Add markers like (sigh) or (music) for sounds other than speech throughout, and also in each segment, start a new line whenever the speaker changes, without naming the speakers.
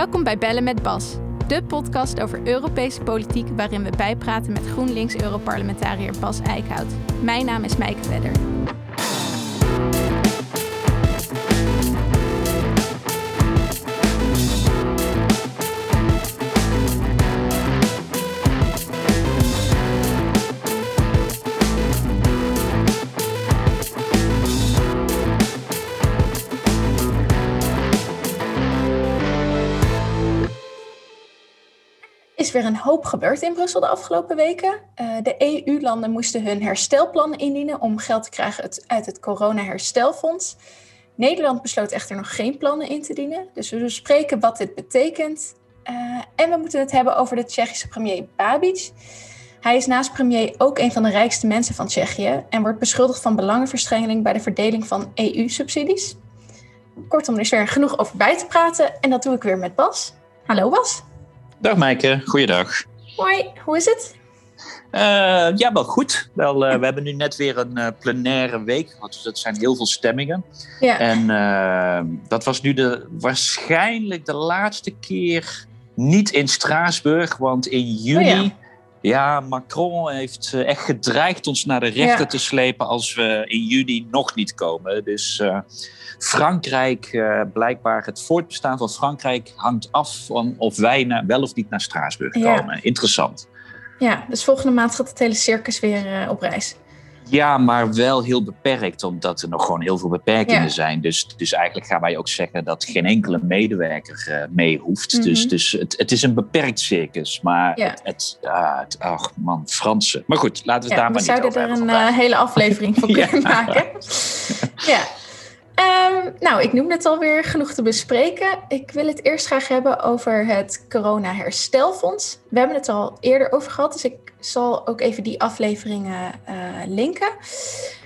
Welkom bij Bellen met Bas, de podcast over Europese politiek waarin we bijpraten met GroenLinks-Europarlementariër Bas Eickhout. Mijn naam is Mijke Vedder. Is weer een hoop gebeurd in Brussel de afgelopen weken. Uh, de EU-landen moesten hun herstelplan indienen om geld te krijgen uit het corona-herstelfonds. Nederland besloot echter nog geen plannen in te dienen. Dus we bespreken wat dit betekent. Uh, en we moeten het hebben over de Tsjechische premier Babic. Hij is naast premier ook een van de rijkste mensen van Tsjechië en wordt beschuldigd van belangenverstrengeling bij de verdeling van EU-subsidies. Kortom, er is weer genoeg over bij te praten en dat doe ik weer met Bas. Hallo Bas.
Dag Maaike, goeiedag.
Hoi, hoe is het?
Uh, ja, wel goed. Wel, uh, we hebben nu net weer een uh, plenaire week gehad, dus dat zijn heel veel stemmingen. Ja. En dat was nu de, waarschijnlijk de laatste keer niet in Straatsburg, want in juni... Oh ja. Ja. Macron heeft echt gedreigd ons naar de rechter ja. te slepen als we in juni nog niet komen. Dus Frankrijk, uh, blijkbaar het voortbestaan van Frankrijk hangt af van of wij wel of niet naar Straatsburg komen. Interessant.
Ja, dus volgende maand gaat het hele circus weer uh, op reis.
Ja, maar wel heel beperkt, omdat er nog gewoon heel veel beperkingen ja. zijn. Dus, dus eigenlijk gaan wij ook zeggen dat geen enkele medewerker uh, mee hoeft. Mm -hmm. Dus, dus het, het is een beperkt circus. Maar ja. het, het, het, ach man, Fransen. Maar goed, laten we het daar maar niet over
We zouden er een uh, hele aflevering (laughs) van kunnen maken. (laughs) ja. Um, nou, ik noemde het alweer genoeg te bespreken. Ik wil het eerst graag hebben over het corona-herstelfonds. We hebben het al eerder over gehad, dus ik zal ook even die afleveringen uh, linken.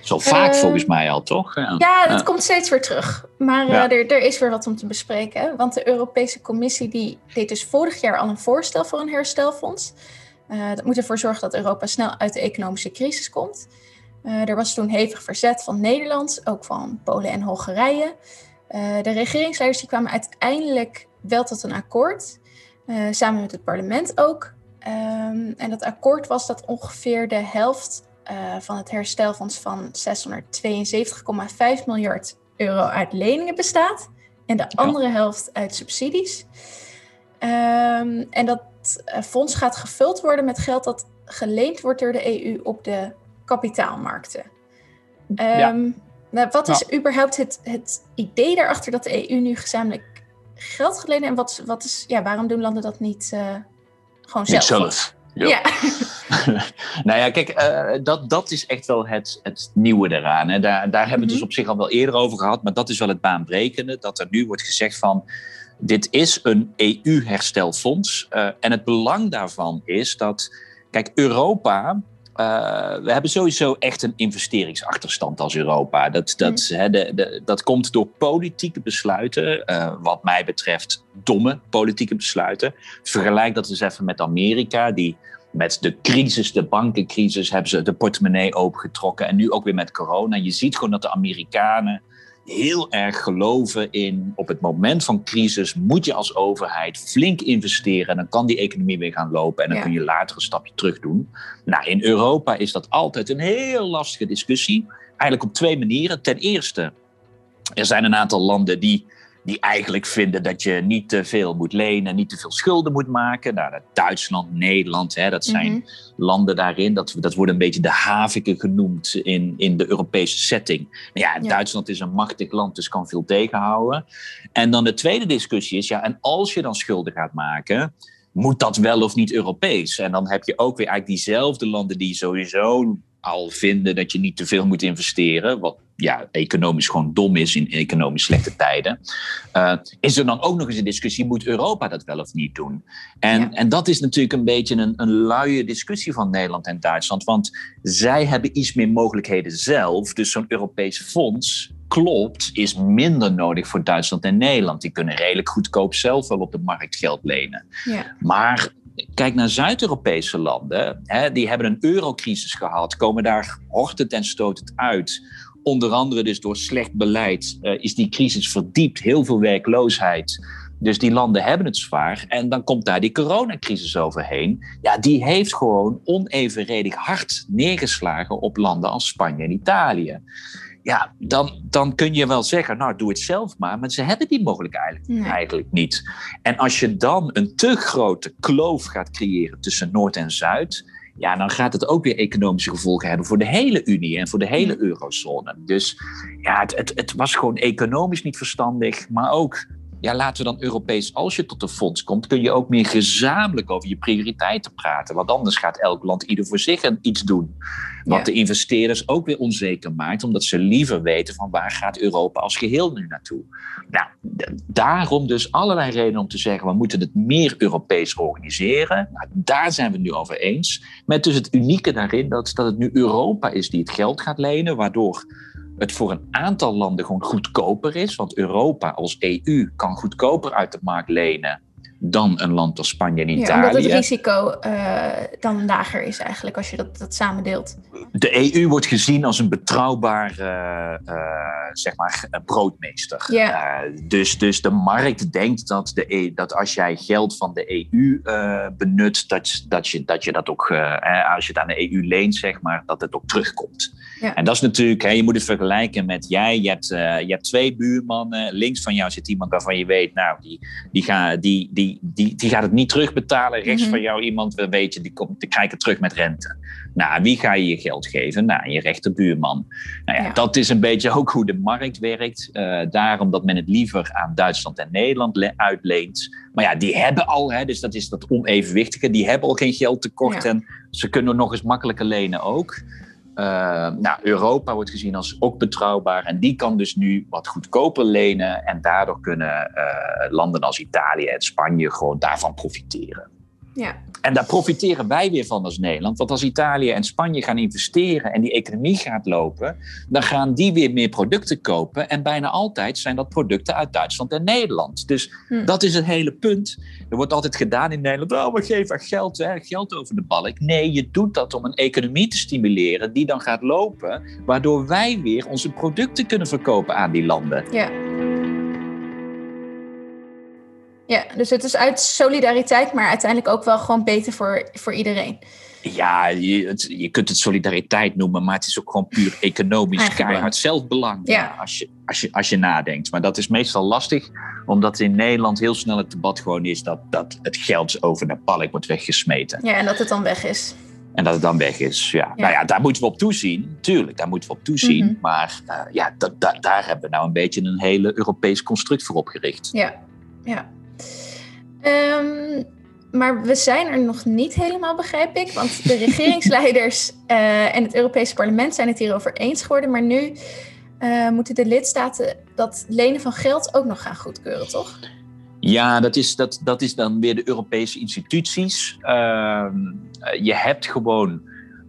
Zo vaak uh, volgens mij al, toch?
Ja, ja dat komt steeds weer terug. Maar ja. uh, er, er, is weer wat om te bespreken. Want de Europese Commissie die deed dus vorig jaar al een voorstel voor een herstelfonds. dat moet ervoor zorgen dat Europa snel uit de economische crisis komt. Uh, er was toen hevig verzet van Nederland, ook van Polen en Hongarije. Uh, de regeringsleiders die kwamen uiteindelijk wel tot een akkoord, uh, samen met het parlement ook. Um, en dat akkoord was dat ongeveer de helft van het herstelfonds van 672,5 miljard euro uit leningen bestaat en de andere helft uit subsidies. Um, en dat fonds gaat gevuld worden met geld dat geleend wordt door de EU op de kapitaalmarkten. Ja. Um, wat is nou. überhaupt het, het idee daarachter dat de EU nu gezamenlijk geld gaat lenen? En wat, wat is, ja, waarom doen landen dat niet uh, gewoon zelf?
Niet zelf. Ja. ja. (laughs) nou ja, kijk, uh, dat, dat is echt wel het, het nieuwe eraan. Hè. Daar, daar hebben we het dus op zich al wel eerder over gehad, maar dat is wel het baanbrekende. Dat er nu wordt gezegd van, dit is een EU-herstelfonds. Uh, en het belang daarvan is dat, kijk, Europa uh, we hebben sowieso echt een investeringsachterstand als Europa. Dat, dat, mm. de, de, dat komt door politieke besluiten, uh, wat mij betreft domme politieke besluiten. Vergelijk dat eens even met Amerika, die met de crisis, de bankencrisis, hebben ze de portemonnee opengetrokken. En nu ook weer met corona. Je ziet gewoon dat de Amerikanen heel erg geloven in op het moment van crisis moet je als overheid flink investeren en dan kan die economie weer gaan lopen en dan ja. kun je later een stapje terug doen. Nou, in Europa is dat altijd een heel lastige discussie. Eigenlijk op twee manieren. Ten eerste, er zijn een aantal landen die die eigenlijk vinden dat je niet te veel moet lenen, niet te veel schulden moet maken. Nou, Duitsland, Nederland, hè, dat zijn mm-hmm. landen daarin. Dat, dat wordt een beetje de haviken genoemd in, in de Europese setting. Ja, ja, Duitsland is een machtig land, dus kan veel tegenhouden. En dan de tweede discussie is, ja, en als je dan schulden gaat maken, moet dat wel of niet Europees? En dan heb je ook weer eigenlijk diezelfde landen die sowieso al vinden dat je niet te veel moet investeren, wat ja, economisch gewoon dom is in economisch slechte tijden, uh, is er dan ook nog eens een discussie, moet Europa dat wel of niet doen? En, ja. en dat is natuurlijk een beetje een, een luie discussie van Nederland en Duitsland, want zij hebben iets meer mogelijkheden zelf, dus zo'n Europees fonds klopt, is minder nodig voor Duitsland en Nederland. Die kunnen redelijk goedkoop zelf wel op de markt geld lenen. Ja. Maar kijk naar Zuid-Europese landen, hè, die hebben een eurocrisis gehad, komen daar hortend en stotend uit. Onder andere dus door slecht beleid uh, is die crisis verdiept, heel veel werkloosheid. Dus die landen hebben het zwaar. En dan komt daar die coronacrisis overheen. Ja, die heeft gewoon onevenredig hard neergeslagen op landen als Spanje en Italië. Ja, dan, dan kun je wel zeggen, nou doe het zelf maar. Maar ze hebben die mogelijkheid eigenlijk, eigenlijk niet. En als je dan een te grote kloof gaat creëren tussen Noord en Zuid ja, dan gaat het ook weer economische gevolgen hebben voor de hele Unie en voor de hele eurozone. Dus ja, het, het, het was gewoon economisch niet verstandig, maar ook ja, laten we dan Europees, als je tot een fonds komt, kun je ook meer gezamenlijk over je prioriteiten praten. Want anders gaat elk land ieder voor zich iets doen. Wat de investeerders ook weer onzeker maakt, omdat ze liever weten van waar gaat Europa als geheel nu naartoe. Nou, daarom dus allerlei redenen om te zeggen, we moeten het meer Europees organiseren. Nou, daar zijn we het nu over eens. Met dus het unieke daarin dat, dat het nu Europa is die het geld gaat lenen, waardoor het voor een aantal landen gewoon goedkoper is. Want Europa als EU kan goedkoper uit de markt lenen dan een land als Spanje en Italië.
Ja, omdat het risico uh, dan lager is eigenlijk als je dat, dat samendeelt.
De EU wordt gezien als een betrouwbaar uh, zeg maar, broodmeester.
Ja.
dus, dus de markt denkt dat, de, e dat als jij geld van de EU benut, dat, dat, je, dat je dat ook, als je het aan de EU leent, zeg maar, dat het ook terugkomt. En dat is natuurlijk, hè, je moet het vergelijken met jij, je hebt, je hebt twee buurmannen, links van jou zit iemand waarvan je weet, nou, die, die, gaan, die, die die, die, gaat het niet terugbetalen. Rechts mhm. van jou iemand, weet je, die, komt, die krijgt het terug met rente. Nou, wie ga je je geld geven? Nou, je rechterbuurman. Nou ja, dat is een beetje ook hoe de markt werkt. Uh, daarom dat men het liever aan Duitsland en Nederland uitleent. Maar ja, die hebben al, hè, dus dat is dat onevenwichtige, die hebben al geen geldtekort en ze kunnen nog eens makkelijker lenen ook. Uh, nou, Europa wordt gezien als ook betrouwbaar en die kan dus nu wat goedkoper lenen en daardoor kunnen uh, landen als Italië en Spanje gewoon daarvan profiteren.
Ja.
En daar profiteren wij weer van als Nederland. Want als Italië en Spanje gaan investeren en die economie gaat lopen, dan gaan die weer meer producten kopen. En bijna altijd zijn dat producten uit Duitsland en Nederland. Dus hm. dat is het hele punt. Er wordt altijd gedaan in Nederland, oh, we geven geld, hè, geld over de balk. Nee, je doet dat om een economie te stimuleren die dan gaat lopen, waardoor wij weer onze producten kunnen verkopen aan die landen.
Ja. Ja, dus het is uit solidariteit, maar uiteindelijk ook wel gewoon beter voor, voor iedereen.
Ja, je, het, je kunt het solidariteit noemen, maar het is ook gewoon puur economisch keihard zelfbelang. Ja. Als, je, als, je, als je nadenkt. Maar dat is meestal lastig, omdat in Nederland heel snel het debat gewoon is dat, dat het geld over de balk wordt weggesmeten.
Ja, en dat het dan weg is.
En dat het dan weg is. Ja. Nou ja, daar moeten we op toezien. Tuurlijk, daar moeten we op toezien. Mhm. Maar uh, ja, daar hebben we nou een beetje een hele Europees construct voor opgericht.
Ja, ja. Um, maar we zijn er nog niet helemaal, begrijp ik. Want de (laughs) regeringsleiders uh, en het Europese parlement zijn het hierover eens geworden. Maar nu uh, moeten de lidstaten dat lenen van geld ook nog gaan goedkeuren, toch?
Ja, dat is, dat, dat is dan weer de Europese instituties. Uh, je hebt gewoon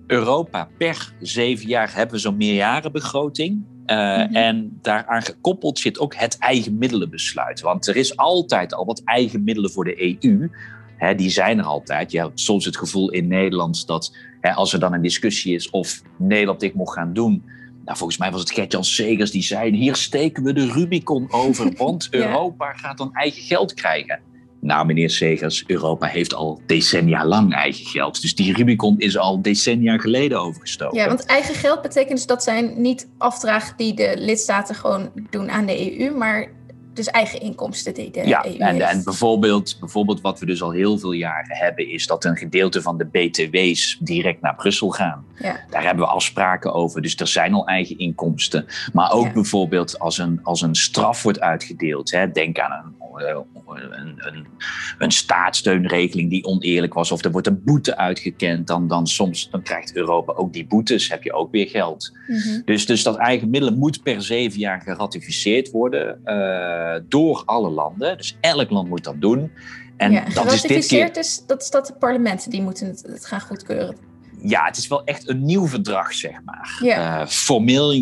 Europa per zeven jaar hebben we zo'n meerjarenbegroting. Uh, mm En daaraan gekoppeld zit ook het eigen middelenbesluit. Want er is altijd al wat eigen middelen voor de EU. Hè, die zijn er altijd. Je hebt soms het gevoel in Nederland dat hè, als er dan een discussie is of Nederland dit mocht gaan doen. Nou, volgens mij was het Gert-Jan Segers die zei: hier steken we de Rubicon over, (laughs) want Europa gaat dan eigen geld krijgen. Nou, meneer Segers, Europa heeft al decennia lang eigen geld. Dus die Rubicon is al decennia geleden overgestoken.
Ja, want eigen geld betekent dus dat zijn niet afdragen die de lidstaten gewoon doen aan de EU, maar dus eigen inkomsten die de
ja,
EU
en, en bijvoorbeeld, bijvoorbeeld wat we dus al heel veel jaren hebben, is dat een gedeelte van de BTW's direct naar Brussel gaan.
Ja.
Daar hebben we afspraken over. Dus er zijn al eigen inkomsten. Maar ook bijvoorbeeld als een, als een straf wordt uitgedeeld. Hè, denk aan een een, een, een, staatssteunregeling die oneerlijk was, of er wordt een boete uitgekend, dan, dan soms dan krijgt Europa ook die boetes, heb je ook weer geld. Mhm. dus, dus dat eigen middelen moet per zeven jaar geratificeerd worden uh, door alle landen. Dus elk land moet dat doen.
En ja, dat is dit keer... is, dat is dat de parlementen die moeten het, het gaan goedkeuren
ja, het is wel echt een nieuw verdrag, zeg maar. Uh, formeel,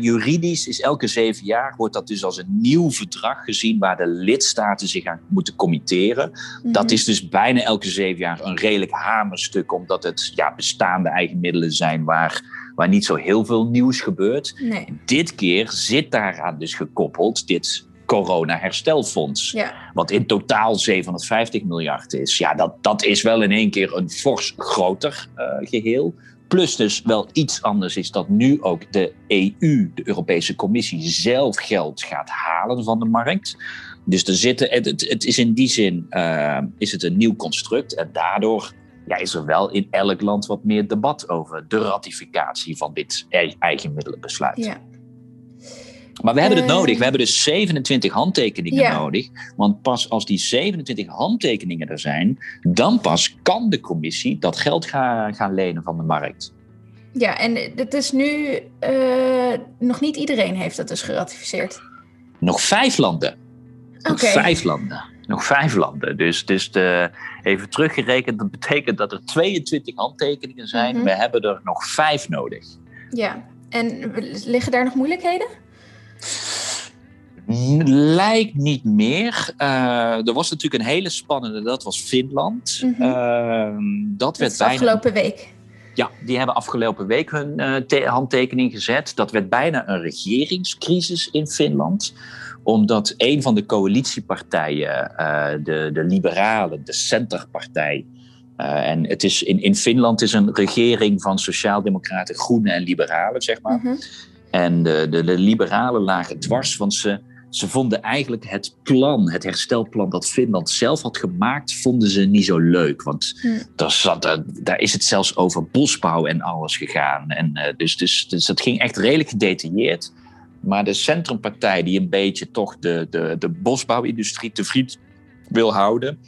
juridisch is elke zeven jaar, wordt dat dus als een nieuw verdrag gezien waar de lidstaten zich aan moeten committeren. Dat mhm. is dus bijna elke zeven jaar een redelijk hamerstuk, omdat het ja, bestaande eigen middelen zijn waar, waar niet zo heel veel nieuws gebeurt.
Nee.
Dit keer zit daaraan dus gekoppeld, dit corona-herstelfonds.
Ja.
Wat in totaal 750 miljard is. Ja, dat, dat is wel in één keer een fors groter uh, geheel. Plus dus wel iets anders is dat nu ook de EU, de Europese Commissie, zelf geld gaat halen van de markt. Dus er zitten, het, het, het is in die zin uh, is het een nieuw construct. En daardoor ja, is er wel in elk land wat meer debat over de ratificatie van dit eigenmiddelenbesluit.
Ja.
Maar we hebben het nodig. We hebben dus 27 handtekeningen nodig. Want pas als die 27 handtekeningen er zijn, dan pas kan de commissie dat geld gaan, gaan lenen van de markt.
Ja, en het is nu uh, nog niet iedereen heeft dat dus geratificeerd.
Nog vijf landen. Nog
okay.
vijf landen. Nog vijf landen. Dus, dus de, even teruggerekend, dat betekent dat er 22 handtekeningen zijn.
Mhm.
We hebben er nog vijf nodig.
Ja, en liggen daar nog moeilijkheden?
Lijkt niet meer. Uh, er was natuurlijk een hele spannende, dat was Finland.
Mhm.
Uh, dat, werd bijna.
Afgelopen week.
Ja, die hebben afgelopen week hun uh, handtekening gezet. Dat werd bijna een regeringscrisis in Finland omdat een van de coalitiepartijen, uh, de, de Liberalen, de Centerpartij. Uh, en het is in, in Finland is een regering van Sociaaldemocraten, Groenen en Liberalen, zeg maar.
Mhm.
En de, de, de Liberalen lagen dwars, want ze, ze vonden eigenlijk het plan, het herstelplan dat Finland zelf had gemaakt, vonden ze niet zo leuk. Want
Mhm.
daar, zat, daar, daar is het zelfs over bosbouw en alles gegaan. En, uh, dus, dus, dus dat ging echt redelijk gedetailleerd. Maar de centrumpartij die een beetje toch de, de, de bosbouwindustrie te vriend wil houden.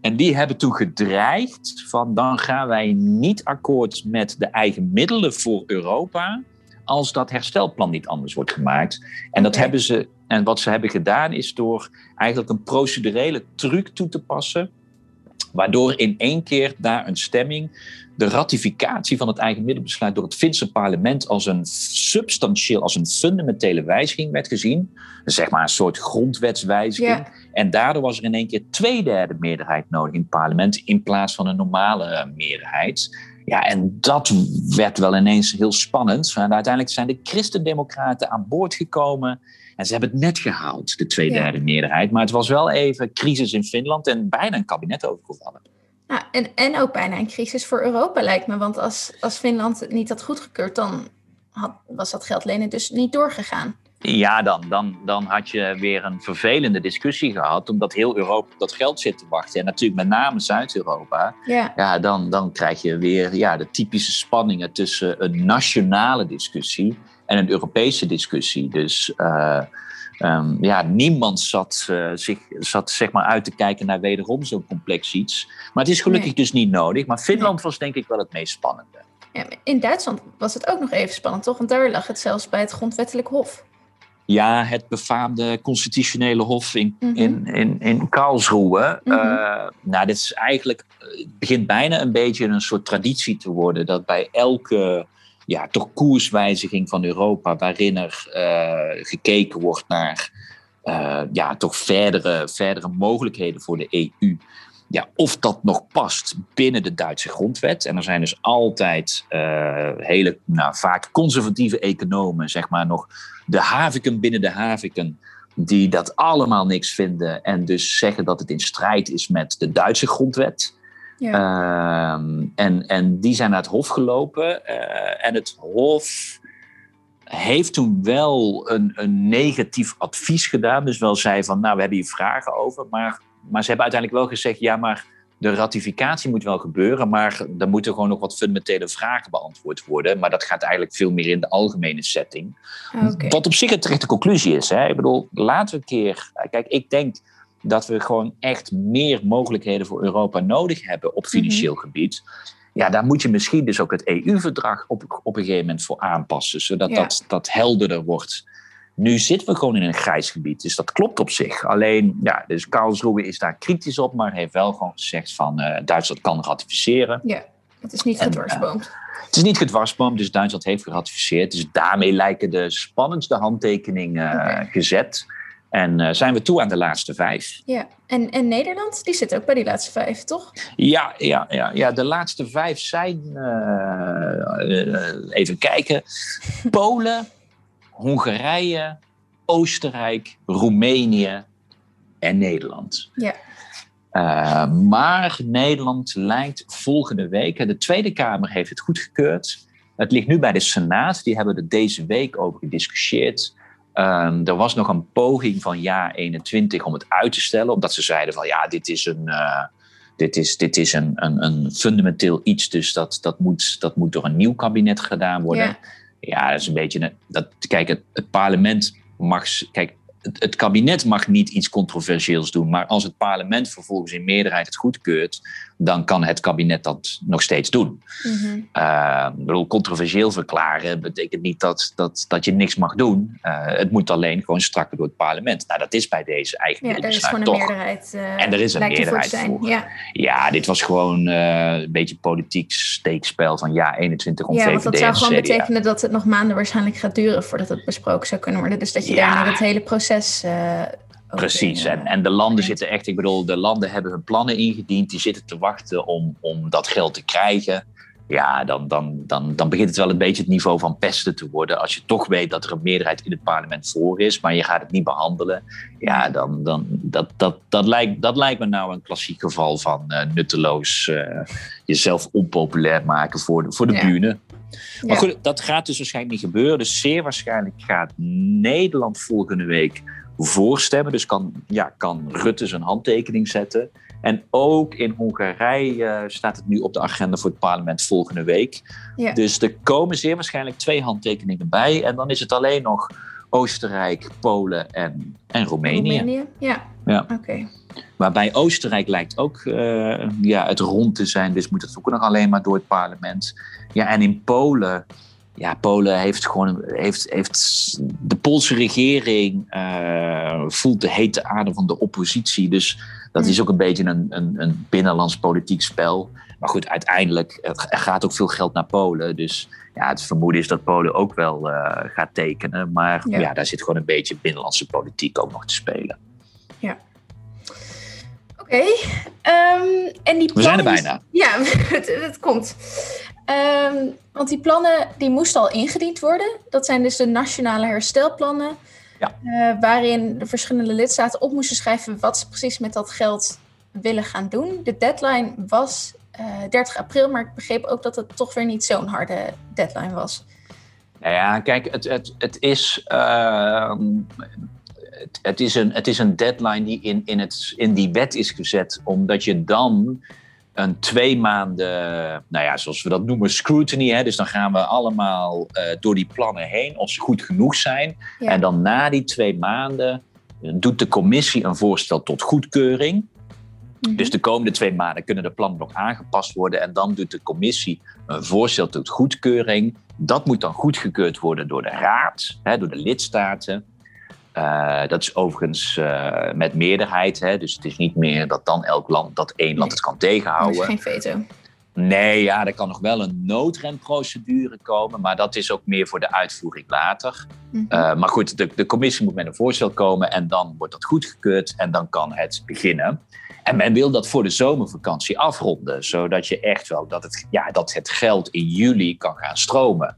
En die hebben toen gedreigd van dan gaan wij niet akkoord met de eigen middelen voor Europa als dat herstelplan niet anders wordt gemaakt. En dat hebben ze en wat ze hebben gedaan is door eigenlijk een procedurele truc toe te passen waardoor in één keer na een stemming de ratificatie van het eigen middelbesluit door het Finse parlement als een substantieel, als een fundamentele wijziging werd gezien. Zeg maar een soort grondwetswijziging.
Ja.
En daardoor was er in één keer twee derde meerderheid nodig in het parlement in plaats van een normale meerderheid. Ja, en dat werd wel ineens heel spannend. En uiteindelijk zijn de christendemocraten aan boord gekomen. En ze hebben het net gehaald, de twee
Ja.
meerderheid. Maar het was wel even crisis in Finland en bijna een kabinet overgevallen.
Nou, en, en ook bijna een crisis voor Europa lijkt me. Want als, als Finland het niet had goedgekeurd, dan had, was dat geld lenen dus niet doorgegaan.
Ja, dan, dan, dan had je weer een vervelende discussie gehad, omdat heel Europa op dat geld zit te wachten. En natuurlijk met name Zuid-Europa.
Ja,
Ja, dan, dan krijg je weer ja, de typische spanningen tussen een nationale discussie en een Europese discussie. Dus eh, ehm, ja, niemand zat, eh, zich, zat zeg maar uit te kijken naar wederom zo'n complex iets. Maar het is gelukkig
Nee.
dus niet nodig. Maar Finland was denk ik wel het meest spannende.
Ja, in Duitsland was het ook nog even spannend, toch? Want daar lag het zelfs bij het grondwettelijk hof.
Ja, het befaamde constitutionele hof in,
Mhm.
in, in, in Karlsruhe.
Mhm.
Eh, nou, dit is eigenlijk, het begint bijna een beetje een soort traditie te worden. Dat bij elke ja, toch koerswijziging van Europa, waarin er eh, gekeken wordt naar eh, ja, toch verdere, verdere mogelijkheden voor de EU. Ja, of dat nog past binnen de Duitse grondwet. En er zijn dus altijd eh, hele, nou, vaak conservatieve economen, zeg maar, nog de haviken binnen de haviken, die dat allemaal niks vinden en dus zeggen dat het in strijd is met de Duitse grondwet.
Ja.
Ehm, en, en die zijn naar het Hof gelopen. eh, en het Hof heeft toen wel een, een negatief advies gedaan. Dus wel zei van, nou, we hebben hier vragen over. Maar, maar ze hebben uiteindelijk wel gezegd, ja, maar de ratificatie moet wel gebeuren. Maar er moeten gewoon nog wat fundamentele vragen beantwoord worden. Maar dat gaat eigenlijk veel meer in de algemene setting.
Oké.
Wat op zich een terechte conclusie is. Hè? Ik bedoel, laten we een keer. Kijk, ik denk dat we gewoon echt meer mogelijkheden voor Europa nodig hebben op financieel gebied. Ja, daar moet je misschien dus ook het EU-verdrag op, op een gegeven moment voor aanpassen, zodat
Ja.
dat, dat helderder wordt. Nu zitten we gewoon in een grijs gebied, dus dat klopt op zich. Alleen, ja, dus Karlsruhe is daar kritisch op, maar heeft wel gewoon gezegd van eh, Duitsland kan ratificeren.
Ja, het is niet gedwarsboomd.
Het is niet gedwarsboomd, dus Duitsland heeft geratificeerd. Dus daarmee lijken de spannendste handtekeningen eh, gezet. En eh, zijn we toe aan de laatste vijf.
Ja, en, en Nederland, die zit ook bij die laatste vijf, toch?
Ja, ja, ja, ja de laatste vijf zijn, eh, eh, even kijken, (laughs) Polen, Hongarije, Oostenrijk, Roemenië en Nederland.
Ja.
Uh, maar Nederland lijkt volgende week, de Tweede Kamer heeft het goedgekeurd. Het ligt nu bij de Senaat, die hebben er deze week over gediscussieerd. Um, er was nog een poging van jaar 21 om het uit te stellen, omdat ze zeiden van ja, dit is een, uh, dit is, dit is een, een, een, fundamenteel iets, dus dat, dat, moet, dat moet door een nieuw kabinet gedaan worden. Ja, ja dat is een beetje. Dat, kijk, het, het parlement mag. Kijk, het, kabinet mag niet iets controversieels doen, maar als het parlement vervolgens in meerderheid het goedkeurt, dan kan het kabinet dat nog steeds doen. Mm bedoel, controversieel verklaren betekent niet dat, dat, dat je niks mag doen. Uh, het moet alleen gewoon strak door het parlement. Nou, dat is bij deze eigenlijk.
Ja, er is gewoon een meerderheid. Uh,
en er is een meerderheid voor.
Ja.
ja, dit was gewoon een beetje politiek steekspel van ja 21 om
ja,
VVD
want dat zou gewoon betekenen dat het nog maanden waarschijnlijk gaat duren voordat het besproken zou kunnen worden. Dus dat je ja. daarmee het hele proces
Precies, en, en de landen zitten echt, ik bedoel, de landen hebben hun plannen ingediend, die zitten te wachten om, om dat geld te krijgen. Ja, dan, dan, dan, dan begint het wel een beetje het niveau van pesten te worden. Als je toch weet dat er een meerderheid in het parlement voor is, maar je gaat het niet behandelen. Ja, dan, dan dat, dat, dat, lijkt, dat lijkt me nou een klassiek geval van uh, nutteloos uh, jezelf onpopulair maken voor de, voor de ja. bühne. Maar goed, dat gaat dus waarschijnlijk niet gebeuren. Dus zeer waarschijnlijk gaat Nederland volgende week voorstemmen. Dus kan, ja, kan Rutte zijn handtekening zetten. En ook in Hongarije uh, staat het nu op de agenda voor het parlement volgende week. Ja. Dus er komen zeer waarschijnlijk twee handtekeningen bij. En dan is het alleen nog Oostenrijk, Polen en, en Roemenië.
Roemenië, ja.
ja.
Oké. Okay.
Maar bij Oostenrijk lijkt ook uh, ja, het rond te zijn. Dus moet het ook nog alleen maar door het parlement. Ja, en in Polen ja, Polen heeft gewoon heeft, heeft de Poolse regering uh, voelt de hete adem van de oppositie. Dus dat is ook een beetje een, een, een binnenlands politiek spel. Maar goed, uiteindelijk er gaat ook veel geld naar Polen. Dus ja, het vermoeden is dat Polen ook wel uh, gaat tekenen. Maar ja. ja. daar zit gewoon een beetje binnenlandse politiek ook nog te spelen.
Ja. Oké. Okay. Um, en die
We zijn er bijna.
Ja, (laughs) het, het komt. Um, want die plannen die moesten al ingediend worden. Dat zijn dus de nationale herstelplannen.
Ja.
Uh, waarin de verschillende lidstaten op moesten schrijven wat ze precies met dat geld willen gaan doen. De deadline was uh, 30 april, maar ik begreep ook dat het toch weer niet zo'n harde deadline was.
Nou ja, kijk, het, het, het is. Uh, het, het, is een, het is een deadline die in, in, het, in die wet is gezet, omdat je dan een twee maanden, nou ja, zoals we dat noemen, scrutiny. Hè? Dus dan gaan we allemaal uh, door die plannen heen, of ze goed genoeg zijn. Ja. En dan na die twee maanden doet de commissie een voorstel tot goedkeuring. Mm-hmm. Dus de komende twee maanden kunnen de plannen nog aangepast worden. En dan doet de commissie een voorstel tot goedkeuring. Dat moet dan goedgekeurd worden door de raad, hè, door de lidstaten. Uh, dat is overigens uh, met meerderheid. Hè? Dus het is niet meer dat dan elk land, dat één land het kan tegenhouden.
Is geen veto.
Nee, ja, er kan nog wel een noodremprocedure komen, maar dat is ook meer voor de uitvoering later. Mm-hmm. Uh, maar goed, de, de commissie moet met een voorstel komen en dan wordt dat goedgekeurd en dan kan het beginnen. En men wil dat voor de zomervakantie afronden, zodat je echt wel dat het, ja, dat het geld in juli kan gaan stromen.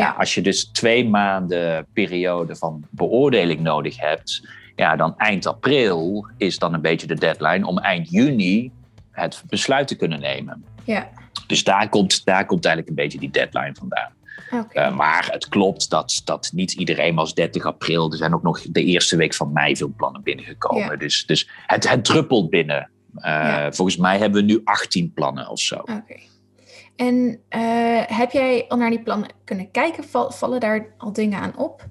Ja, als je dus twee maanden periode van beoordeling nodig hebt, ja, dan eind april is dan een beetje de deadline om eind juni het besluit te kunnen nemen.
Ja.
Dus daar komt, daar komt eigenlijk een beetje die deadline vandaan.
Okay.
Uh, maar het klopt dat, dat niet iedereen was 30 april. Er zijn ook nog de eerste week van mei veel plannen binnengekomen.
Ja.
Dus, dus het, het druppelt binnen. Uh, ja. Volgens mij hebben we nu 18 plannen of zo.
Oké. Okay. En uh, heb jij al naar die plannen kunnen kijken? Vallen daar al dingen aan op?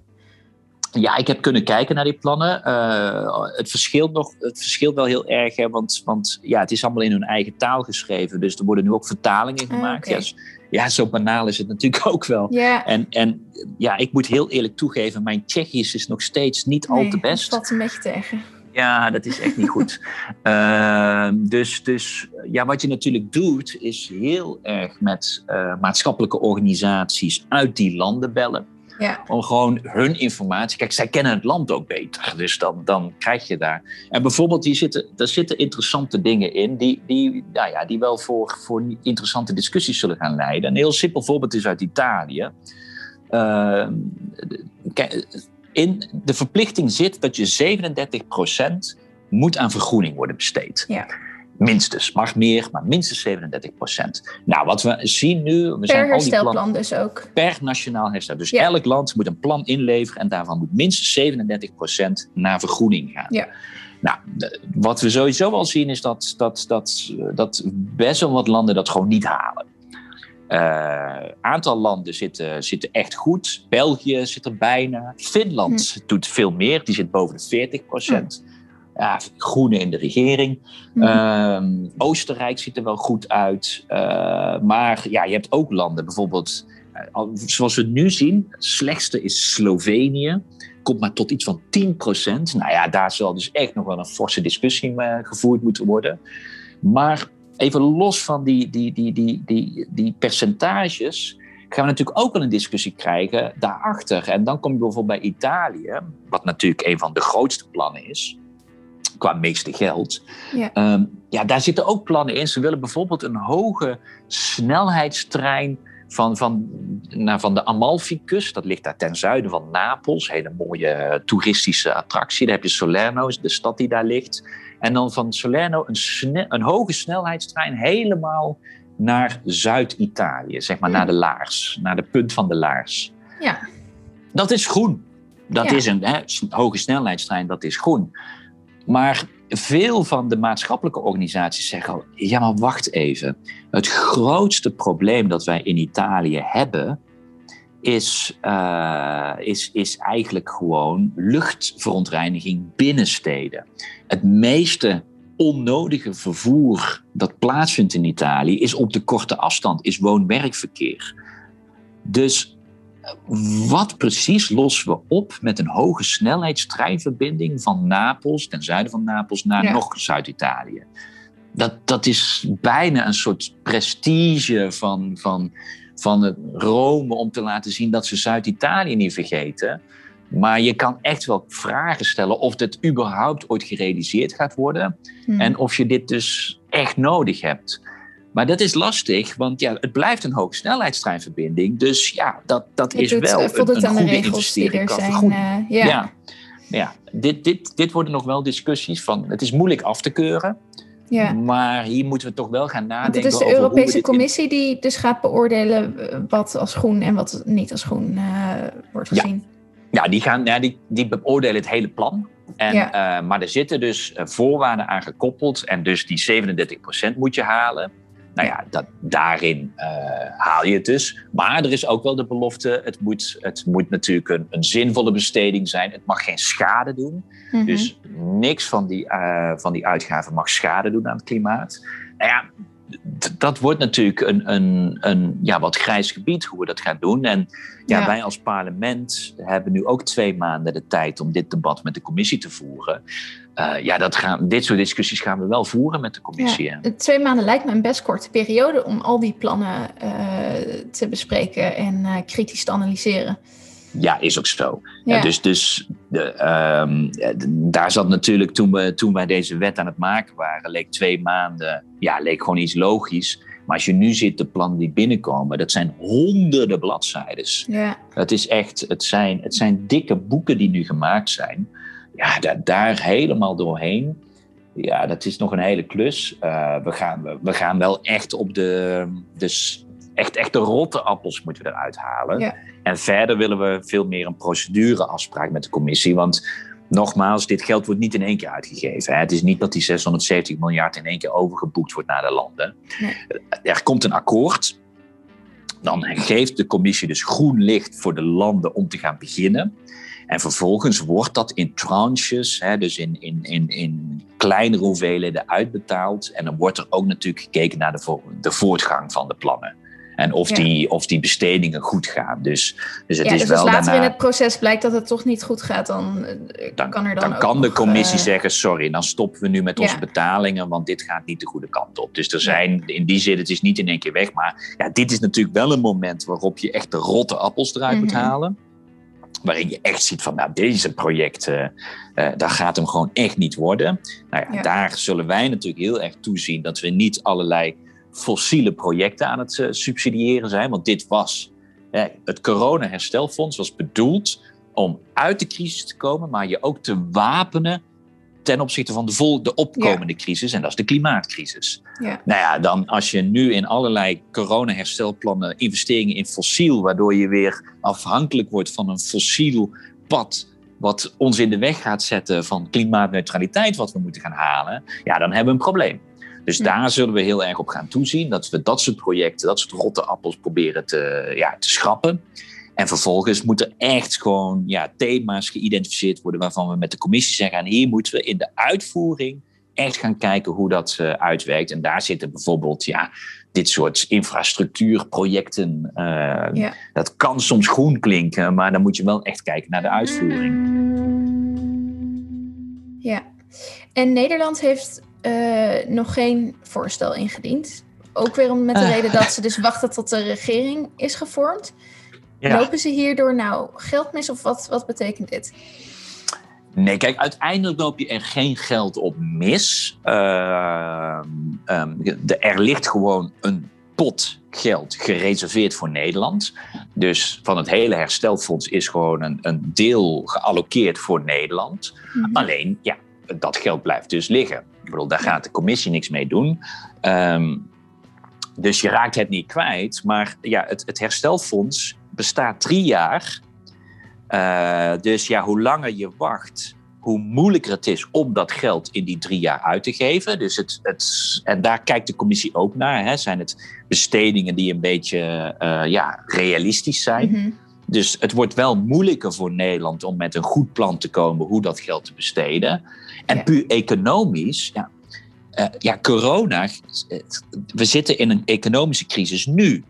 Ja, ik heb kunnen kijken naar die plannen. Uh, het, verschilt nog, het verschilt wel heel erg, hè, want, want ja, het is allemaal in hun eigen taal geschreven. Dus er worden nu ook vertalingen gemaakt.
Ah, okay.
ja, ja, zo banaal is het natuurlijk (laughs) ook wel. En, en ja, ik moet heel eerlijk toegeven, mijn Tsjechisch is nog steeds niet
nee,
al te best.
Dat valt een beetje tegen.
Ja, dat is echt niet goed. uh, (laughs) dus, dus ja, wat je natuurlijk doet, is heel erg met uh, maatschappelijke organisaties uit die landen bellen.
Ja.
Om gewoon hun informatie. Kijk, zij kennen het land ook beter. Dus dan, dan krijg je daar. En bijvoorbeeld, die zitten, daar zitten interessante dingen in. Die, die, nou ja, die wel voor, voor interessante discussies zullen gaan leiden. Een heel simpel voorbeeld is uit Italië. Uh, in de verplichting zit dat je 37% moet aan vergroening worden besteed.
Ja.
Minstens, mag meer, maar minstens 37% Nou, wat we zien nu. We
per
zijn
herstelplan
al die
dus ook.
Per nationaal herstel. Dus elk land moet een plan inleveren en daarvan moet minstens 37% naar vergroening gaan.
Ja.
Nou, wat we sowieso al zien is dat, dat, dat, dat best wel wat landen dat gewoon niet halen. Uh, aantal landen zitten, zitten echt goed. België zit er bijna. Finland hm. doet veel meer. Die zit boven de 40 procent. Hm. Ja, groene in de regering. Hm. Oostenrijk ziet er wel goed uit. Uh, maar ja, je hebt ook landen, bijvoorbeeld, uh, zoals we het nu zien, het slechtste is Slovenië. Komt maar tot iets van 10 procent. Nou ja, daar zal dus echt nog wel een forse discussie gevoerd moeten worden. Maar even los van die, die, die, die, die, die percentages, gaan we natuurlijk ook wel een discussie krijgen daarachter. En dan kom je bijvoorbeeld bij Italië, wat natuurlijk een van de grootste plannen is, qua meeste geld. Ja. Um, ja, daar zitten ook plannen in. Ze willen bijvoorbeeld een hoge snelheidstrein van, van, nou, van de Amalfi-kust. Dat ligt daar ten zuiden van Napels. Hele mooie toeristische attractie. Daar heb je Salerno, de stad die daar ligt. En dan van Salerno een, een hoge snelheidstrein helemaal naar Zuid-Italië, zeg maar naar de Laars, naar de punt van de Laars.
Ja.
Dat is groen. Dat is een hè, hoge snelheidstrein, dat is groen. Maar veel van de maatschappelijke organisaties zeggen al: ja, maar wacht even. Het grootste probleem dat wij in Italië hebben, is, uh, is, is eigenlijk gewoon luchtverontreiniging binnen steden. Het meeste onnodige vervoer dat plaatsvindt in Italië is op de korte afstand, is woon-werkverkeer. Dus wat precies lossen we op met een hoge snelheidstreinverbinding van Napels, ten zuiden van Napels, naar nog Zuid-Italië? Dat, dat is bijna een soort prestige van, van van Rome om te laten zien dat ze Zuid-Italië niet vergeten. Maar je kan echt wel vragen stellen of dit überhaupt ooit gerealiseerd gaat worden. Hmm. En of je dit dus echt nodig hebt. Maar dat is lastig, want ja, het blijft een hoogsnelheidstreinverbinding. Dus ja, dat, dat is wel een, een goede investering.
Die er zijn, uh, ja.
ja. Ja, dit, dit, dit worden nog wel discussies van. Het is moeilijk af te keuren. Ja. Maar hier moeten we toch wel gaan nadenken.
het is de Europese Commissie die dus gaat beoordelen eh, wat als groen en wat niet als groen uh, wordt gezien.
Ja, die, gaan, ja die, die beoordelen het hele plan. En, ja. uh, maar er zitten dus voorwaarden aan gekoppeld. En dus die 37% moet je halen. Nou ja, dat, daarin uh, haal je het dus. Maar er is ook wel de belofte: het moet, het moet natuurlijk een, een zinvolle besteding zijn. Het mag geen schade doen. Mhm. Dus niks van die, uh, van die uitgaven mag schade doen aan het klimaat. Nou ja, dat wordt natuurlijk een, een, een ja, wat grijs gebied hoe we dat gaan doen. En ja, wij als parlement hebben nu ook twee maanden de tijd om dit debat met de commissie te voeren. Uh, ja, dat gaan, dit soort discussies gaan we wel voeren met de commissie. Ja,
twee maanden lijkt me een best korte periode om al die plannen uh, te bespreken en uh, kritisch te analyseren.
Ja, is ook zo. Ja. dus dus de, um, daar zat natuurlijk toen, we, toen wij deze wet aan het maken waren, leek twee maanden, ja, leek gewoon iets logisch. Maar als je nu ziet, de plannen die binnenkomen, dat zijn honderden bladzijden.
Ja.
Het, is echt, het, zijn, het zijn dikke boeken die nu gemaakt zijn. Ja, daar, daar helemaal doorheen. Ja, dat is nog een hele klus. Uh, we, gaan, we, we, gaan wel echt op de, dus echt, echt de rotte appels moeten we eruit halen. Ja. En verder willen we veel meer een procedureafspraak met de commissie. Want nogmaals, dit geld wordt niet in één keer uitgegeven. Het is niet dat die 670 miljard in één keer overgeboekt wordt naar de landen. Nee. Er komt een akkoord. Dan geeft de commissie dus groen licht voor de landen om te gaan beginnen. En vervolgens wordt dat in tranches, hè, dus in, in, in, in kleinere hoeveelheden uitbetaald. En dan wordt er ook natuurlijk gekeken naar de, de voortgang van de plannen. En of, die, of die bestedingen goed gaan. Dus, dus het
ja,
is
dus
wel
als later
daarna,
in het proces blijkt dat het toch niet goed gaat, dan, eh,
dan
kan er dan,
dan kan de commissie
uh,
zeggen: sorry, dan stoppen we nu met onze betalingen, want dit gaat niet de goede kant op. Dus er zijn in die zin, het is niet in één keer weg. Maar ja, dit is natuurlijk wel een moment waarop je echt de rotte appels eruit moet
Mhm.
halen. Waarin je echt ziet van, nou, deze projecten, eh dat gaat hem gewoon echt niet worden. Nou ja,
Ja.
daar zullen wij natuurlijk heel erg toezien dat we niet allerlei fossiele projecten aan het eh, subsidiëren zijn. Want dit was, het corona-herstelfonds was bedoeld om uit de crisis te komen, maar je ook te wapenen ten opzichte van de, vol, de opkomende crisis, en dat is de klimaatcrisis. Ja. Nou ja, dan als je nu in allerlei corona-herstelplannen investeringen in fossiel, waardoor je weer afhankelijk wordt van een fossiel pad wat ons in de weg gaat zetten van klimaatneutraliteit, wat we moeten gaan halen, ja, dan hebben we een probleem. Dus daar zullen we heel erg op gaan toezien, dat we dat soort projecten, dat soort rotte appels proberen te, ja, te schrappen. En vervolgens moeten er echt gewoon ja, thema's geïdentificeerd worden waarvan we met de commissie zeggen, en hier moeten we in de uitvoering echt gaan kijken hoe dat uh, uitwerkt. En daar zitten bijvoorbeeld ja, dit soort infrastructuurprojecten. Uh, Dat kan soms groen klinken, maar dan moet je wel echt kijken naar de uitvoering.
Ja, en Nederland heeft uh, nog geen voorstel ingediend. Ook weer om met de reden dat ze dus wachten tot de regering is gevormd. Lopen ze hierdoor nou geld mis of wat, wat betekent dit?
Nee, kijk, uiteindelijk loop je er geen geld op mis. Uh, de, er ligt gewoon een pot geld gereserveerd voor Nederland. Dus van het hele herstelfonds is gewoon een, een deel geallockeerd voor Nederland. Mhm. Alleen, ja, dat geld blijft dus liggen. Daar gaat de commissie niks mee doen. Um, dus je raakt het niet kwijt. Maar ja, het, het herstelfonds bestaat drie jaar. Uh, dus ja, hoe langer je wacht, hoe moeilijker het is om dat geld in die drie jaar uit te geven. Dus het, het, en daar kijkt de commissie ook naar. Hè. Zijn het bestedingen die een beetje uh, ja, realistisch zijn? -hmm. Dus het wordt wel moeilijker voor Nederland om met een goed plan te komen hoe dat geld te besteden. En ja. puur economisch, ja, uh, ja, corona, we zitten in een economische crisis nu.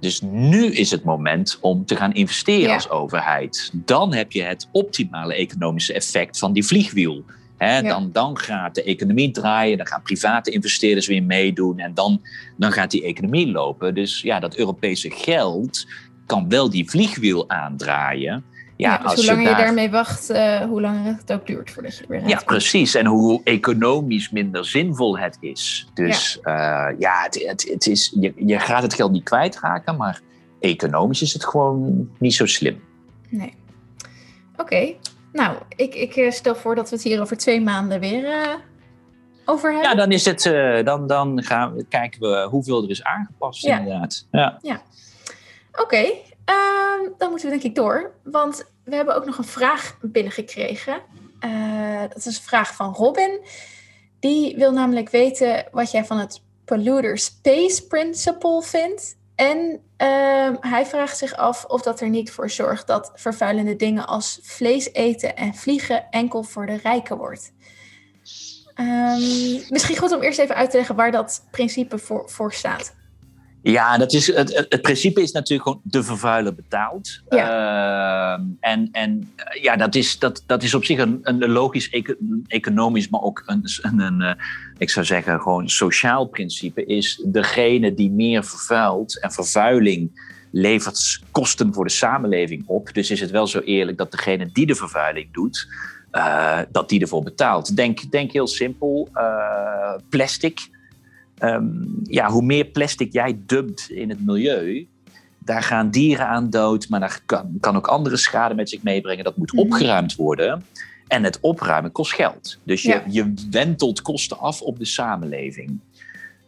Dus nu is het moment om te gaan investeren ja. als overheid. Dan heb je het optimale economische effect van die vliegwiel. He, ja. dan, dan gaat de economie draaien, dan gaan private investeerders weer meedoen en dan, dan gaat die economie lopen. Dus ja, dat Europese geld kan wel die vliegwiel aandraaien.
Ja, ja dus hoe langer je, daar... je, daarmee wacht, uh, hoe langer het ook duurt voordat je weer
Ja, precies. En hoe economisch minder zinvol het is. Dus ja, uh, ja het, het, het, is, je, je gaat het geld niet kwijtraken, maar economisch is het gewoon niet zo slim.
Nee. Oké. Okay. Nou, ik, ik eh, stel voor dat we het hier over twee maanden weer uh, over hebben.
Ja, dan, is het, uh, dan, dan gaan we, kijken we hoeveel er is aangepast ja. inderdaad. Ja.
ja. Oké. Uh, dan moeten we denk ik door. Want we hebben ook nog een vraag binnengekregen. Uh, dat is een vraag van Robin. Die wil namelijk weten wat jij van het Polluter Space Principle vindt. En uh, hij vraagt zich af of dat er niet voor zorgt dat vervuilende dingen als vlees eten en vliegen enkel voor de rijken wordt. Um, misschien goed om eerst even uit te leggen waar dat principe voor, voor staat.
Ja, dat is, het, het principe is natuurlijk gewoon de vervuiler betaalt. Ja. Uh, en en ja, dat is, dat, dat is op zich een, een logisch economisch, maar ook een, een, een uh, ik zou zeggen, gewoon sociaal principe. Is degene die meer vervuilt en vervuiling levert kosten voor de samenleving op. Dus is het wel zo eerlijk dat degene die de vervuiling doet, uh, dat die ervoor betaalt. Denk, denk heel simpel, plastic um, ja, hoe meer plastic jij dumpt in het milieu, daar gaan dieren aan dood, maar daar kan, kan ook andere schade met zich meebrengen. Dat moet opgeruimd worden. En het opruimen kost geld. Dus je, ja. je wentelt kosten af op de samenleving.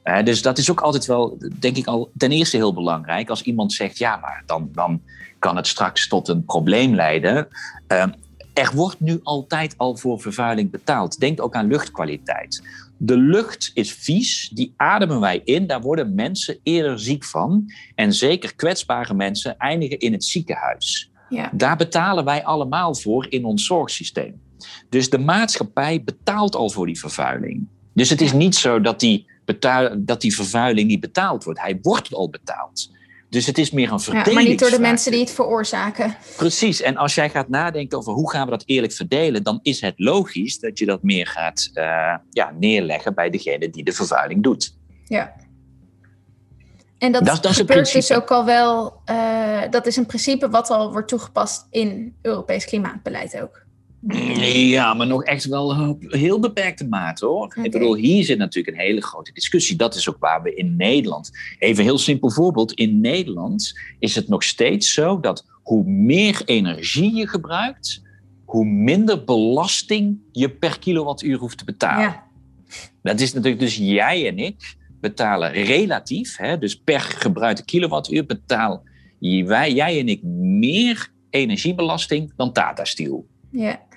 Uh, dus dat is ook altijd wel, denk ik al, ten eerste heel belangrijk. Als iemand zegt, ja, maar dan, dan kan het straks tot een probleem leiden. Uh, er wordt nu altijd al voor vervuiling betaald. Denk ook aan luchtkwaliteit. De lucht is vies, die ademen wij in, daar worden mensen eerder ziek van. En zeker kwetsbare mensen eindigen in het ziekenhuis. Ja. Daar betalen wij allemaal voor in ons zorgsysteem. Dus de maatschappij betaalt al voor die vervuiling. Dus het is niet zo dat die, dat die vervuiling niet betaald wordt. Hij wordt al betaald. Dus het is meer een verdelingsvraag. Ja,
maar niet door de mensen die het veroorzaken.
Precies. En als jij gaat nadenken over hoe gaan we dat eerlijk verdelen, dan is het logisch dat je dat meer gaat uh, ja, neerleggen bij degene die de vervuiling doet.
Ja. En dat, dat, dat gebeurt dus ook al wel, uh, dat is een principe wat al wordt toegepast in Europees klimaatbeleid ook.
Ja, maar nog echt wel op heel beperkte mate hoor. Okay. Ik bedoel, hier zit natuurlijk een hele grote discussie. Dat is ook waar we in Nederland. Even een heel simpel voorbeeld. In Nederland is het nog steeds zo dat hoe meer energie je gebruikt, hoe minder belasting je per kilowattuur hoeft te betalen. Ja. Dat is natuurlijk dus jij en ik betalen relatief, hè, dus per gebruikte kilowattuur betaal wij, jij en ik meer energiebelasting dan Tata Steel.
Ja.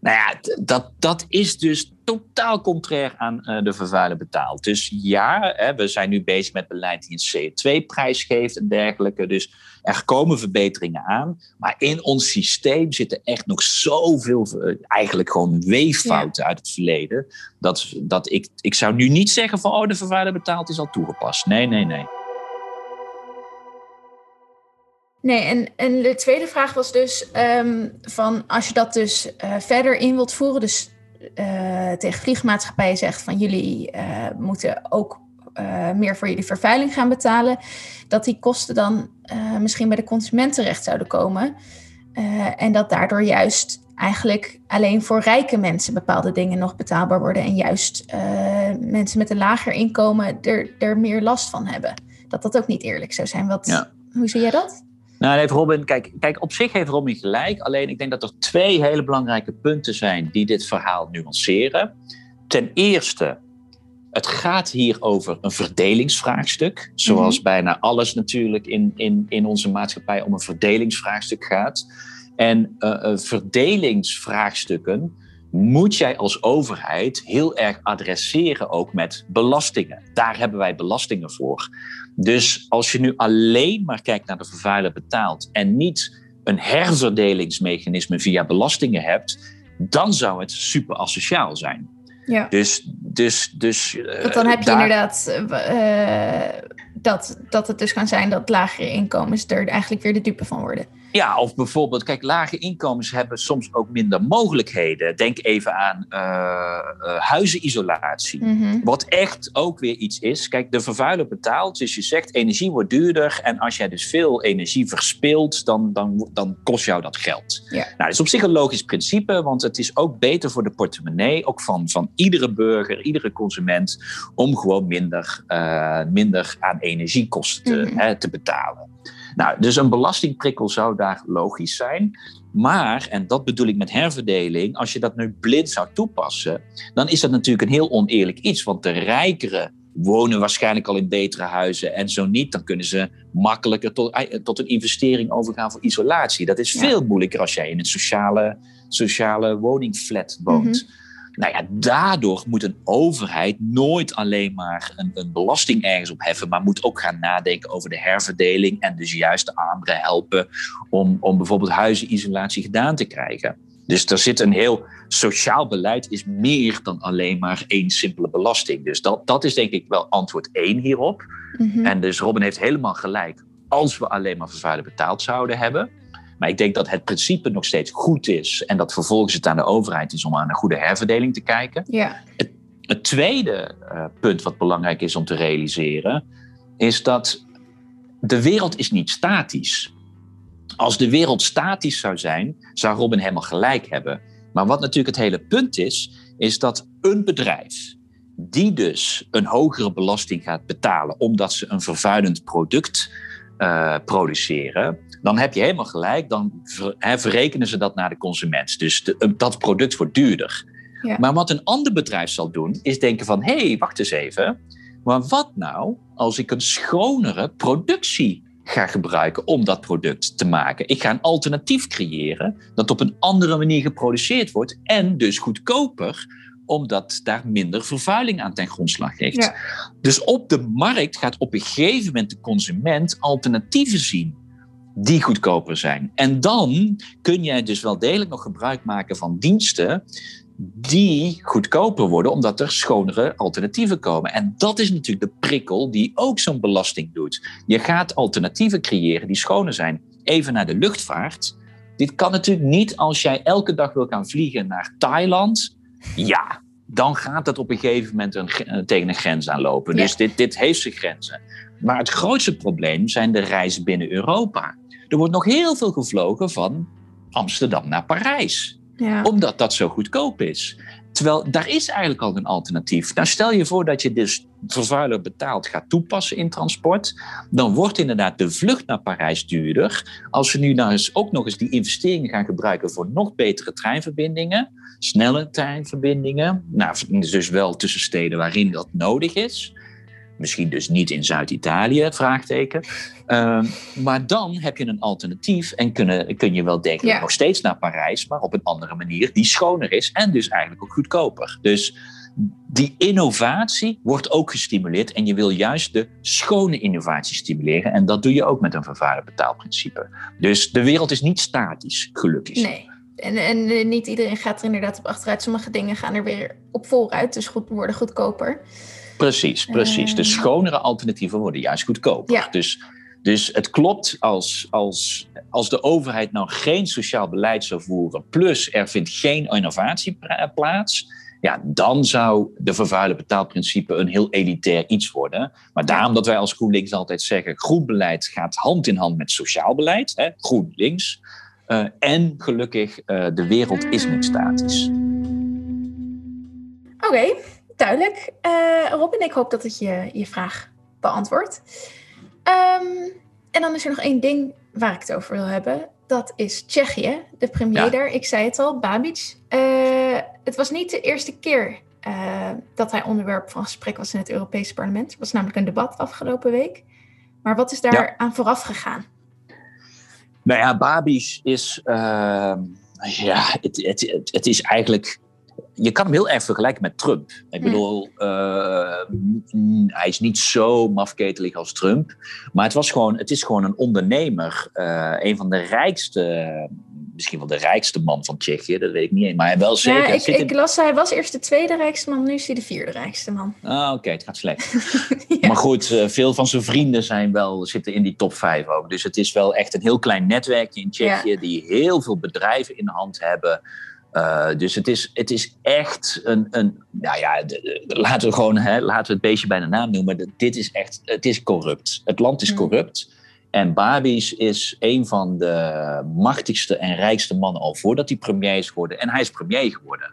Nou ja, dat, dat is dus totaal contrair aan uh, de vervuiler betaald. Dus ja, hè, we zijn nu bezig met beleid die een CO2-prijs geeft en dergelijke. Dus er komen verbeteringen aan. Maar in ons systeem zitten echt nog zoveel, uh, eigenlijk gewoon weeffouten uit het verleden. Dat, dat ik, ik zou nu niet zeggen van, oh, de vervuiler betaald is al toegepast. Nee, nee, nee.
Nee, en, en de tweede vraag was dus um, van als je dat dus uh, verder in wilt voeren, dus uh, tegen vliegmaatschappijen zegt van jullie uh, moeten ook meer voor jullie vervuiling gaan betalen, dat die kosten dan misschien bij de consument terecht zouden komen. en dat daardoor juist eigenlijk alleen voor rijke mensen bepaalde dingen nog betaalbaar worden en juist mensen met een lager inkomen er, er meer last van hebben. Dat dat ook niet eerlijk zou zijn. Wat, ja. Hoe zie jij dat?
Nou, heeft Robin, kijk, kijk, op zich heeft Robin gelijk. Alleen ik denk dat er twee hele belangrijke punten zijn die dit verhaal nuanceren. Ten eerste, het gaat hier over een verdelingsvraagstuk. Zoals mhm. bijna alles natuurlijk in, in, in onze maatschappij om een verdelingsvraagstuk gaat. En uh, verdelingsvraagstukken moet jij als overheid heel erg adresseren ook met belastingen. Daar hebben wij belastingen voor. Dus als je nu alleen maar kijkt naar de vervuiler betaalt en niet een herverdelingsmechanisme via belastingen hebt, dan zou het super asociaal zijn.
Ja.
Dus, dus, dus.
Want dan heb je inderdaad uh, dat, dat het dus kan zijn dat lagere inkomens er eigenlijk weer de dupe van worden.
Ja, of bijvoorbeeld, kijk, lage inkomens hebben soms ook minder mogelijkheden. Denk even aan uh, uh, huizenisolatie. Mhm. Wat echt ook weer iets is. Kijk, de vervuiler betaalt. Dus je zegt energie wordt duurder. En als jij dus veel energie verspilt, dan, dan, dan kost jou dat geld.
Nou,
dat is op zich een logisch principe, want het is ook beter voor de portemonnee, ook van, van iedere burger, iedere consument, om gewoon minder, uh, minder aan energiekosten te, mhm. hè, te betalen. Nou, dus een belastingprikkel zou daar logisch zijn. Maar, en dat bedoel ik met herverdeling, als je dat nu blind zou toepassen, dan is dat natuurlijk een heel oneerlijk iets. Want de rijkeren wonen waarschijnlijk al in betere huizen. En zo niet, dan kunnen ze makkelijker tot, eh, tot een investering overgaan voor isolatie. Dat is veel moeilijker als jij in een sociale, sociale woningflat woont. Mhm. Nou ja, daardoor moet een overheid nooit alleen maar een, een, belasting ergens op heffen, maar moet ook gaan nadenken over de herverdeling en dus juist de anderen helpen om, om bijvoorbeeld huizenisolatie gedaan te krijgen. Dus er zit een heel sociaal beleid, is meer dan alleen maar één simpele belasting. Dus dat, dat is denk ik wel antwoord één hierop. Mhm. En dus Robin heeft helemaal gelijk. Als we alleen maar vervuiler betaald zouden hebben, maar ik denk dat het principe nog steeds goed is en dat vervolgens het aan de overheid is om aan een goede herverdeling te kijken.
Ja.
Het, het tweede uh, punt wat belangrijk is om te realiseren, is dat de wereld is niet statisch. Als de wereld statisch zou zijn, zou Robin helemaal gelijk hebben. Maar wat natuurlijk het hele punt is, is dat een bedrijf die dus een hogere belasting gaat betalen omdat ze een vervuilend product uh, produceren, dan heb je helemaal gelijk. Dan verrekenen ze dat naar de consument. Dus de, dat product wordt duurder. Ja. Maar wat een ander bedrijf zal doen, is denken van... hé, hey, wacht eens even. Maar wat nou als ik een schonere productie ga gebruiken om dat product te maken? Ik ga een alternatief creëren dat op een andere manier geproduceerd wordt... en dus goedkoper omdat daar minder vervuiling aan ten grondslag ligt. Ja. Dus op de markt gaat op een gegeven moment de consument alternatieven zien die goedkoper zijn. En dan kun jij dus wel degelijk nog gebruik maken van diensten die goedkoper worden, omdat er schonere alternatieven komen. En dat is natuurlijk de prikkel die ook zo'n belasting doet. Je gaat alternatieven creëren die schoner zijn. Even naar de luchtvaart. Dit kan natuurlijk niet als jij elke dag wil gaan vliegen naar Thailand. Ja, dan gaat dat op een gegeven moment een, eh, tegen een grens aanlopen. Dus dit, dit heeft zijn grenzen. Maar het grootste probleem zijn de reizen binnen Europa. Er wordt nog heel veel gevlogen van Amsterdam naar Parijs.
Ja.
Omdat dat zo goedkoop is. Terwijl daar is eigenlijk al een alternatief. Nou, stel je voor dat je dus vervuiler betaald gaat toepassen in transport. Dan wordt inderdaad de vlucht naar Parijs duurder. Als we nu nou eens ook nog eens die investeringen gaan gebruiken voor nog betere treinverbindingen, snelle treinverbindingen. Nou, dus wel tussen steden waarin dat nodig is. Misschien dus niet in Zuid-Italië, vraagteken. Ehm, maar dan heb je een alternatief en kunnen, kun je wel denken nog steeds naar Parijs, maar op een andere manier die schoner is en dus eigenlijk ook goedkoper. Dus die innovatie wordt ook gestimuleerd en je wil juist de schone innovatie stimuleren. En dat doe je ook met een vervaarder betaalprincipe. Dus de wereld is niet statisch, gelukkig.
Nee. En, en eh, niet iedereen gaat er inderdaad op achteruit. Sommige dingen gaan er weer op vooruit, dus goed, worden goedkoper.
Precies, precies. De ehm. schonere alternatieven worden juist goedkoper. Dus, dus het klopt als, als, als de overheid nou geen sociaal beleid zou voeren, plus er vindt geen innovatie plaats, ja, dan zou de vervuiler betaalprincipe een heel elitair iets worden. Maar daarom dat wij als GroenLinks altijd zeggen, groen beleid gaat hand in hand met sociaal beleid, hè, GroenLinks. Uh, en gelukkig, uh, de wereld is niet statisch.
Oké, duidelijk. Uh, Robin, ik hoop dat het je, je vraag beantwoordt. Um, en dan is er nog één ding waar ik het over wil hebben. Dat is Tsjechië, de premier daar. Ik zei het al, Babic. Uh, het was niet de eerste keer uh, dat hij onderwerp van gesprek was in het Europese parlement. Er was namelijk een debat afgelopen week. Maar wat is daar ja. aan vooraf gegaan?
Nou ja, Babic is... Uh, ja, het, het, het, het is eigenlijk je kan hem heel erg vergelijken met Trump. Ik bedoel, uh, hij is niet zo mafketelig als Trump. Maar het, was gewoon, het is gewoon een ondernemer. Uh, een van de rijkste, misschien wel de rijkste man van Tsjechië. Dat weet ik niet. Maar hij wel zeker.
Ja, ik, ik las, hij was eerst de tweede rijkste man. Nu is hij de vierde rijkste man.
Ah, oké. Okay, het gaat slecht. (laughs) ja. Maar goed, uh, veel van zijn vrienden zijn wel, zitten in die top vijf ook. Dus het is wel echt een heel klein netwerkje in Tsjechië. Ja. Die heel veel bedrijven in de hand hebben. Uh, dus het is, het is echt een, een nou ja, de, de, laten we gewoon, hè, laten we het beestje bij de naam noemen. Dit is echt, het is corrupt. Het land is corrupt. En Babis is een van de machtigste en rijkste mannen al voordat hij premier is geworden. En hij is premier geworden.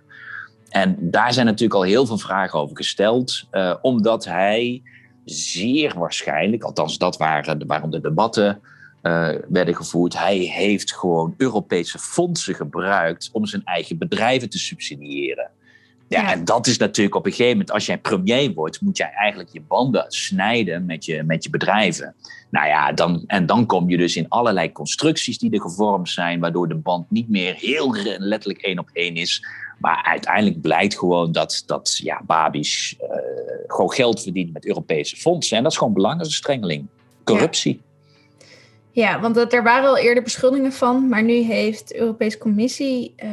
En daar zijn natuurlijk al heel veel vragen over gesteld, uh, omdat hij zeer waarschijnlijk, althans dat waren waarom de debatten uh, werden gevoerd. Hij heeft gewoon Europese fondsen gebruikt om zijn eigen bedrijven te subsidiëren. Ja, en dat is natuurlijk op een gegeven moment, als jij premier wordt, moet jij eigenlijk je banden snijden met je, met je bedrijven. Nou ja, dan, en dan kom je dus in allerlei constructies die er gevormd zijn, waardoor de band niet meer heel letterlijk één op één is. Maar uiteindelijk blijkt gewoon dat, dat ja, Babis uh, gewoon geld verdient met Europese fondsen. En dat is gewoon belangenverstrengeling. Corruptie. Ja.
Ja, want dat, er waren al eerder beschuldigingen van, maar nu heeft de Europese Commissie uh,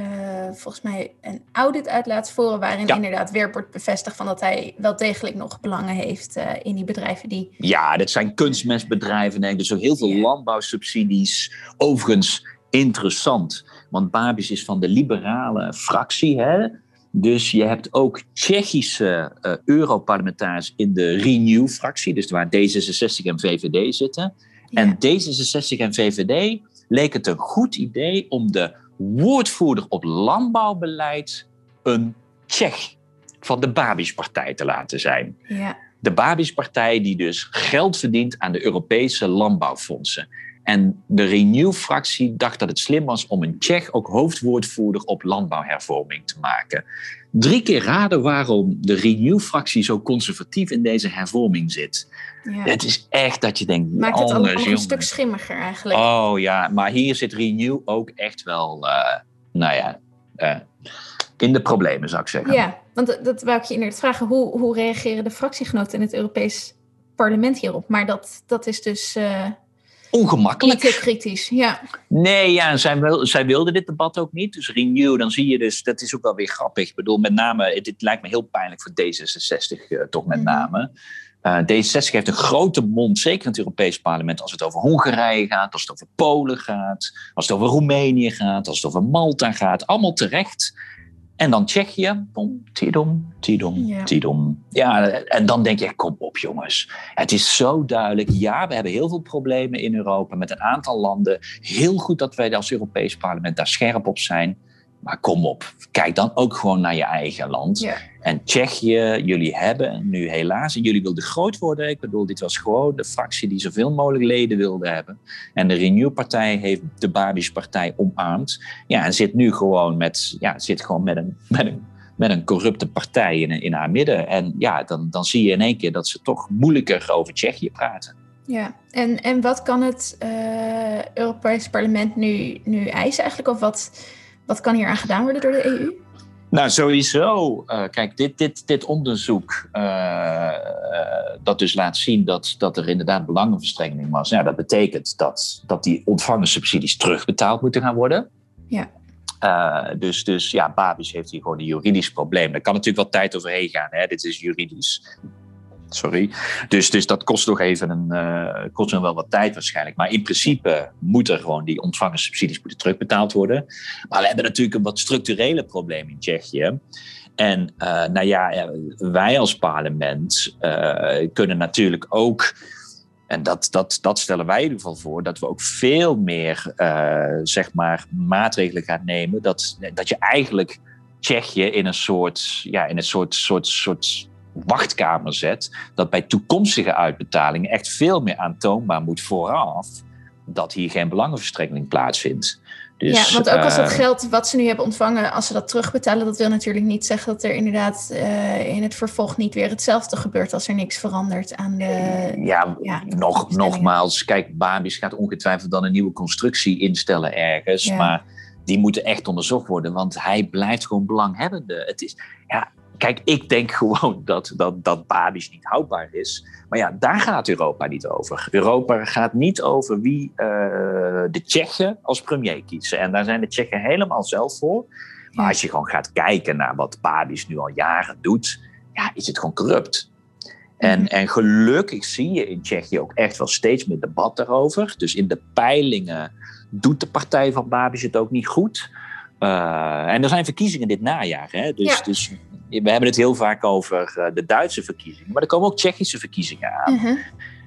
volgens mij een audit uit laten voeren waarin ja. inderdaad weer wordt bevestigd van dat hij wel degelijk nog belangen heeft uh, in die bedrijven die...
Ja, dat zijn kunstmestbedrijven, denk ik. Dus ook heel veel ja. landbouwsubsidies. Overigens interessant, want Babis is van de liberale fractie, hè? Dus je hebt ook Tsjechische uh, Europarlementariërs in de Renew-fractie, dus waar D66 en VVD zitten. En D66 en VVD leek het een goed idee om de woordvoerder op landbouwbeleid een Tsjech van de Babis-partij te laten zijn.
Ja.
De Babis-partij die dus geld verdient aan de Europese landbouwfondsen. En de Renew-fractie dacht dat het slim was om een Tsjech ook hoofdwoordvoerder op landbouwhervorming te maken. Drie keer raden waarom de Renew-fractie zo conservatief in deze hervorming zit. Ja. Het is echt dat je denkt.
Maakt het anders, ook een stuk schimmiger eigenlijk.
Oh ja, maar hier zit Renew ook echt wel, uh, nou ja, uh, in de problemen zou ik zeggen.
Ja, want dat, dat wou ik je inderdaad vragen. Hoe, hoe reageren de fractiegenoten in het Europees Parlement hierop? Maar dat, dat is dus. Uh,
ongemakkelijk.
Niet te kritisch, ja.
Nee, ja, zij, wil, zij wilde dit debat ook niet. Dus Renew, dan zie je dus, dat is ook wel weer grappig. Ik bedoel, met name, dit lijkt me heel pijnlijk voor D66 uh, toch met mm. name. Uh, D66 heeft een grote mond, zeker in het Europees parlement, als het over Hongarije gaat, als het over Polen gaat, als het over Roemenië gaat, als het over Malta gaat. Allemaal terecht. En dan Tsjechië, bom, tidom, tidom, ja. tidom. Ja, en dan denk je, kom op jongens. Het is zo duidelijk. Ja, we hebben heel veel problemen in Europa met een aantal landen. Heel goed dat wij als Europees parlement daar scherp op zijn. Maar kom op, kijk dan ook gewoon naar je eigen land.
Ja.
En Tsjechië, jullie hebben nu helaas, en jullie wilden groot worden. Ik bedoel, dit was gewoon de fractie die zoveel mogelijk leden wilde hebben. En de Renew-partij heeft de Babiš-partij omarmd. Ja, en zit nu gewoon met, ja, zit gewoon met een, (laughs) met een met een corrupte partij in, in haar midden. En ja, dan, dan zie je in één keer dat ze toch moeilijker over Tsjechië praten.
Ja, en, en wat kan het uh, Europees Parlement nu, nu eisen eigenlijk? Of wat, wat kan hier aan gedaan worden door de EU?
Nou, sowieso. Uh, kijk, dit, dit, dit onderzoek uh, dat dus laat zien dat, dat er inderdaad belangenverstrengeling was. Nou, dat betekent dat, dat die ontvangen subsidies terugbetaald moeten gaan worden.
Ja.
Dus, dus ja, Babis heeft hier gewoon een juridisch probleem. Daar kan natuurlijk wat tijd overheen gaan. Hè? Dit is juridisch. Sorry. Dus, dus dat kost nog even een, uh, kost nog wel wat tijd waarschijnlijk. Maar in principe moeten gewoon die ontvangen subsidies moeten terugbetaald worden. Maar we hebben natuurlijk een wat structurele probleem in Tsjechië. En uh, nou ja, wij als parlement kunnen natuurlijk ook en dat, dat, dat stellen wij in ieder geval voor, dat we ook veel meer zeg maar, maatregelen gaan nemen. Dat, dat je eigenlijk Tsjechië in een soort, ja, in een soort, soort, soort wachtkamer zet. Dat bij toekomstige uitbetalingen echt veel meer aantoonbaar moet vooraf dat hier geen belangenverstrengeling plaatsvindt.
Dus, ja, want ook als dat uh, geld wat ze nu hebben ontvangen, als ze dat terugbetalen, dat wil natuurlijk niet zeggen dat er inderdaad uh, in het vervolg niet weer hetzelfde gebeurt als er niks verandert aan de.
Ja, ja nog, nogmaals, kijk, Babis gaat ongetwijfeld dan een nieuwe constructie instellen ergens, ja. maar die moeten echt onderzocht worden, want hij blijft gewoon belanghebbende. Het is, ja, Kijk, ik denk (laughs) gewoon dat, dat, dat Babiš niet houdbaar is. Maar ja, daar gaat Europa niet over. Europa gaat niet over wie uh, de Tsjechen als premier kiezen. En daar zijn de Tsjechen helemaal zelf voor. Maar als je gewoon gaat kijken naar wat Babiš nu al jaren doet, ja, is het gewoon corrupt. En, -hmm. en gelukkig zie je in Tsjechië ook echt wel steeds meer debat daarover. Dus in de peilingen doet de partij van Babiš het ook niet goed. Uh, en er zijn verkiezingen dit najaar. Hè? Dus, ja. dus we hebben het heel vaak over uh, de Duitse verkiezingen. Maar er komen ook Tsjechische verkiezingen aan.
Uh -huh.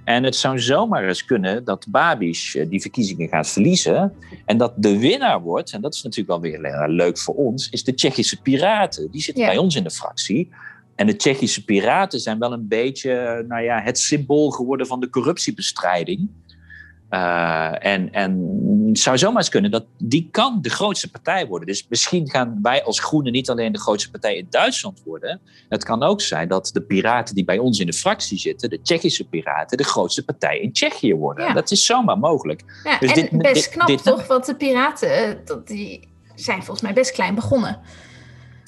En het zou zomaar eens kunnen dat Babiš die verkiezingen gaat verliezen. En dat de winnaar wordt, en dat is natuurlijk wel weer leuk voor ons, is de Tsjechische Piraten. Die zitten ja. bij ons in de fractie. En de Tsjechische Piraten zijn wel een beetje nou ja, het symbool geworden van de corruptiebestrijding. Uh, en, en het zou zomaar eens kunnen dat die kan de grootste partij worden. Dus misschien gaan wij als Groenen niet alleen de grootste partij in Duitsland worden. Het kan ook zijn dat de piraten die bij ons in de fractie zitten, de Tsjechische piraten, de grootste partij in Tsjechië worden. Ja. Dat is zomaar mogelijk.
Ja, dus en dit, best dit, knap dit, toch? Want de piraten die zijn volgens mij best klein begonnen.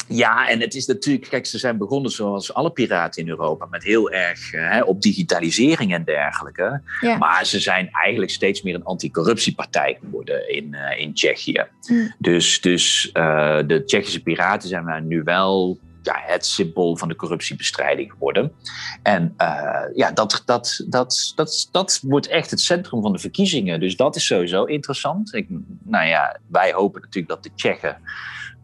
Ja, en het is natuurlijk, kijk, ze zijn begonnen zoals alle piraten in Europa, met heel erg hè, op digitalisering en dergelijke.
Ja.
Maar ze zijn eigenlijk steeds meer een anticorruptiepartij geworden in, uh, in Tsjechië.
Mm.
Dus, dus uh, de Tsjechische piraten zijn nu wel ja, het symbool van de corruptiebestrijding geworden. En uh, ja, dat, dat, dat, dat, dat wordt echt het centrum van de verkiezingen. Dus dat is sowieso interessant. Ik, nou ja, wij hopen natuurlijk dat de Tsjechen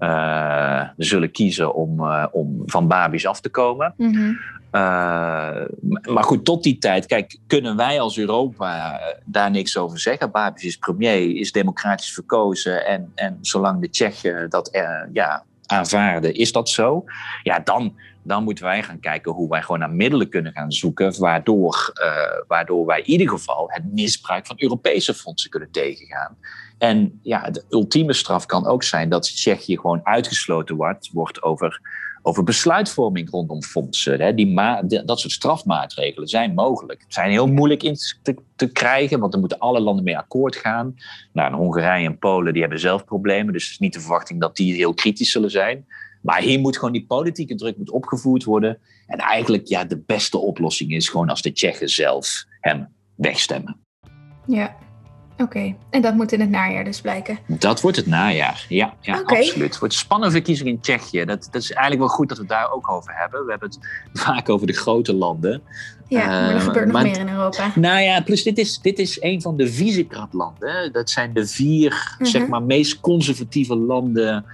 uh, zullen kiezen om, uh, om van Babi's af te komen.
Mm -hmm.
uh, maar goed, tot die tijd, kijk, kunnen wij als Europa daar niks over zeggen. Babiš is premier, is democratisch verkozen. En, en zolang de Tsjechen dat ja, aanvaarden, is dat zo. Ja, dan, dan moeten wij gaan kijken hoe wij gewoon naar middelen kunnen gaan zoeken. Waardoor, waardoor wij in ieder geval het misbruik van Europese fondsen kunnen tegengaan. En ja, de ultieme straf kan ook zijn dat Tsjechië gewoon uitgesloten wordt, wordt over, over besluitvorming rondom fondsen. Hè. Die dat soort strafmaatregelen zijn mogelijk. Het zijn heel moeilijk in te, te krijgen, want er moeten alle landen mee akkoord gaan. Nou, Hongarije en Polen die hebben zelf problemen, dus het is niet de verwachting dat die heel kritisch zullen zijn. Maar hier moet gewoon die politieke druk moet opgevoerd worden. En eigenlijk, ja, de beste oplossing is gewoon als de Tsjechen zelf hem wegstemmen.
Ja, Oké, okay. en dat moet in het najaar dus blijken?
Dat wordt het najaar, ja, ja
okay.
absoluut. Het wordt spannende verkiezing in Tsjechië. Dat, dat is eigenlijk wel goed dat we het daar ook over hebben. We hebben het (laughs) vaak over de grote landen.
Ja, maar er uh, gebeurt nog maar, meer in Europa.
Nou ja, plus dit is, dit is een van de Visegrad-landen. Dat zijn de vier, uh
Mhm.
-huh. zeg maar, meest conservatieve landen...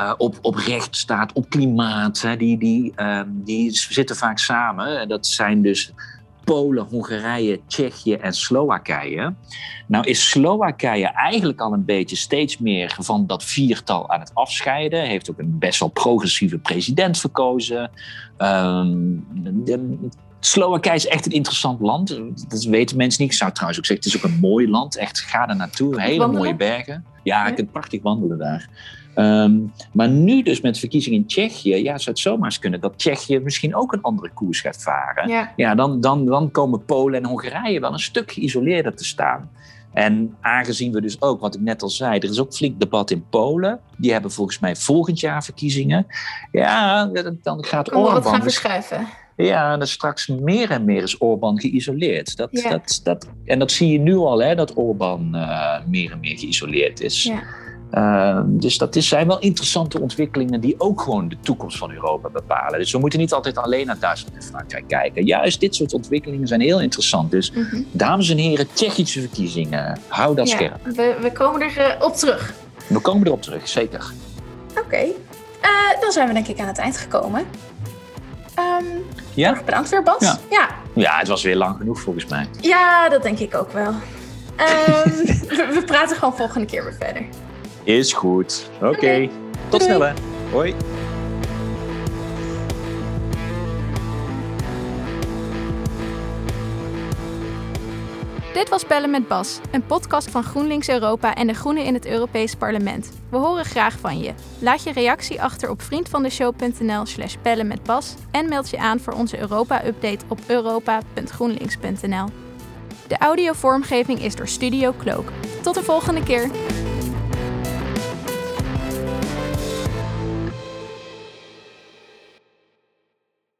Uh, op, op rechtsstaat, op klimaat. Hè. Die, die, uh, die zitten vaak samen. Dat zijn dus Polen, Hongarije, Tsjechië en Slowakije. Nou is Slowakije eigenlijk al een beetje steeds meer van dat viertal aan het afscheiden. Heeft ook een best wel progressieve president verkozen. Um, Slowakije is echt een interessant land. Dat weten mensen niet. Ik zou trouwens ook zeggen, het is ook een mooi land. Echt, ga er naartoe. Hele mooie bergen. Ja, je kunt prachtig wandelen daar. Ehm, maar nu dus met de verkiezingen in Tsjechië, ja, zou het zomaar eens kunnen dat Tsjechië misschien ook een andere koers gaat varen. Ja, ja dan, dan, dan komen Polen en Hongarije wel een stuk geïsoleerder te staan. En aangezien we dus ook, wat ik net al zei, er is ook flink debat in Polen. Die hebben volgens mij volgend jaar verkiezingen. Ja, dan gaat
Orbán... wat gaan verschuiven.
Ja, en straks meer en meer is Orbán geïsoleerd. Dat, dat, dat, en dat zie je nu al, hè, dat Orbán uh, meer en meer geïsoleerd is. Ja. Uh, dus dat is, zijn wel interessante ontwikkelingen die ook gewoon de toekomst van Europa bepalen. Dus we moeten niet altijd alleen naar Duitsland en Frankrijk kijken. Juist dit soort ontwikkelingen zijn heel interessant. Dus mm dames en heren, Tsjechische verkiezingen, hou dat ja, scherp.
We, we komen erop uh, op terug.
We komen erop terug, zeker.
Oké, okay. uh, dan zijn we denk ik aan het eind gekomen. Um, ja? Bedankt weer, Bas.
Ja. ja. Ja. het was weer lang genoeg volgens mij.
Ja, dat denk ik ook wel. Um, we, (laughs) we praten gewoon volgende keer weer verder.
Is goed. Oké. Tot snel hè. Hoi.
Dit was Bellen met Bas, een podcast van GroenLinks Europa en de Groenen in het Europees Parlement. We horen graag van je. Laat je reactie achter op vriendvandeshow.nl slash bellen met Bas en meld je aan voor onze Europa-update op europa.groenlinks.nl. De audiovormgeving is door Studio Cloak. Tot de volgende keer!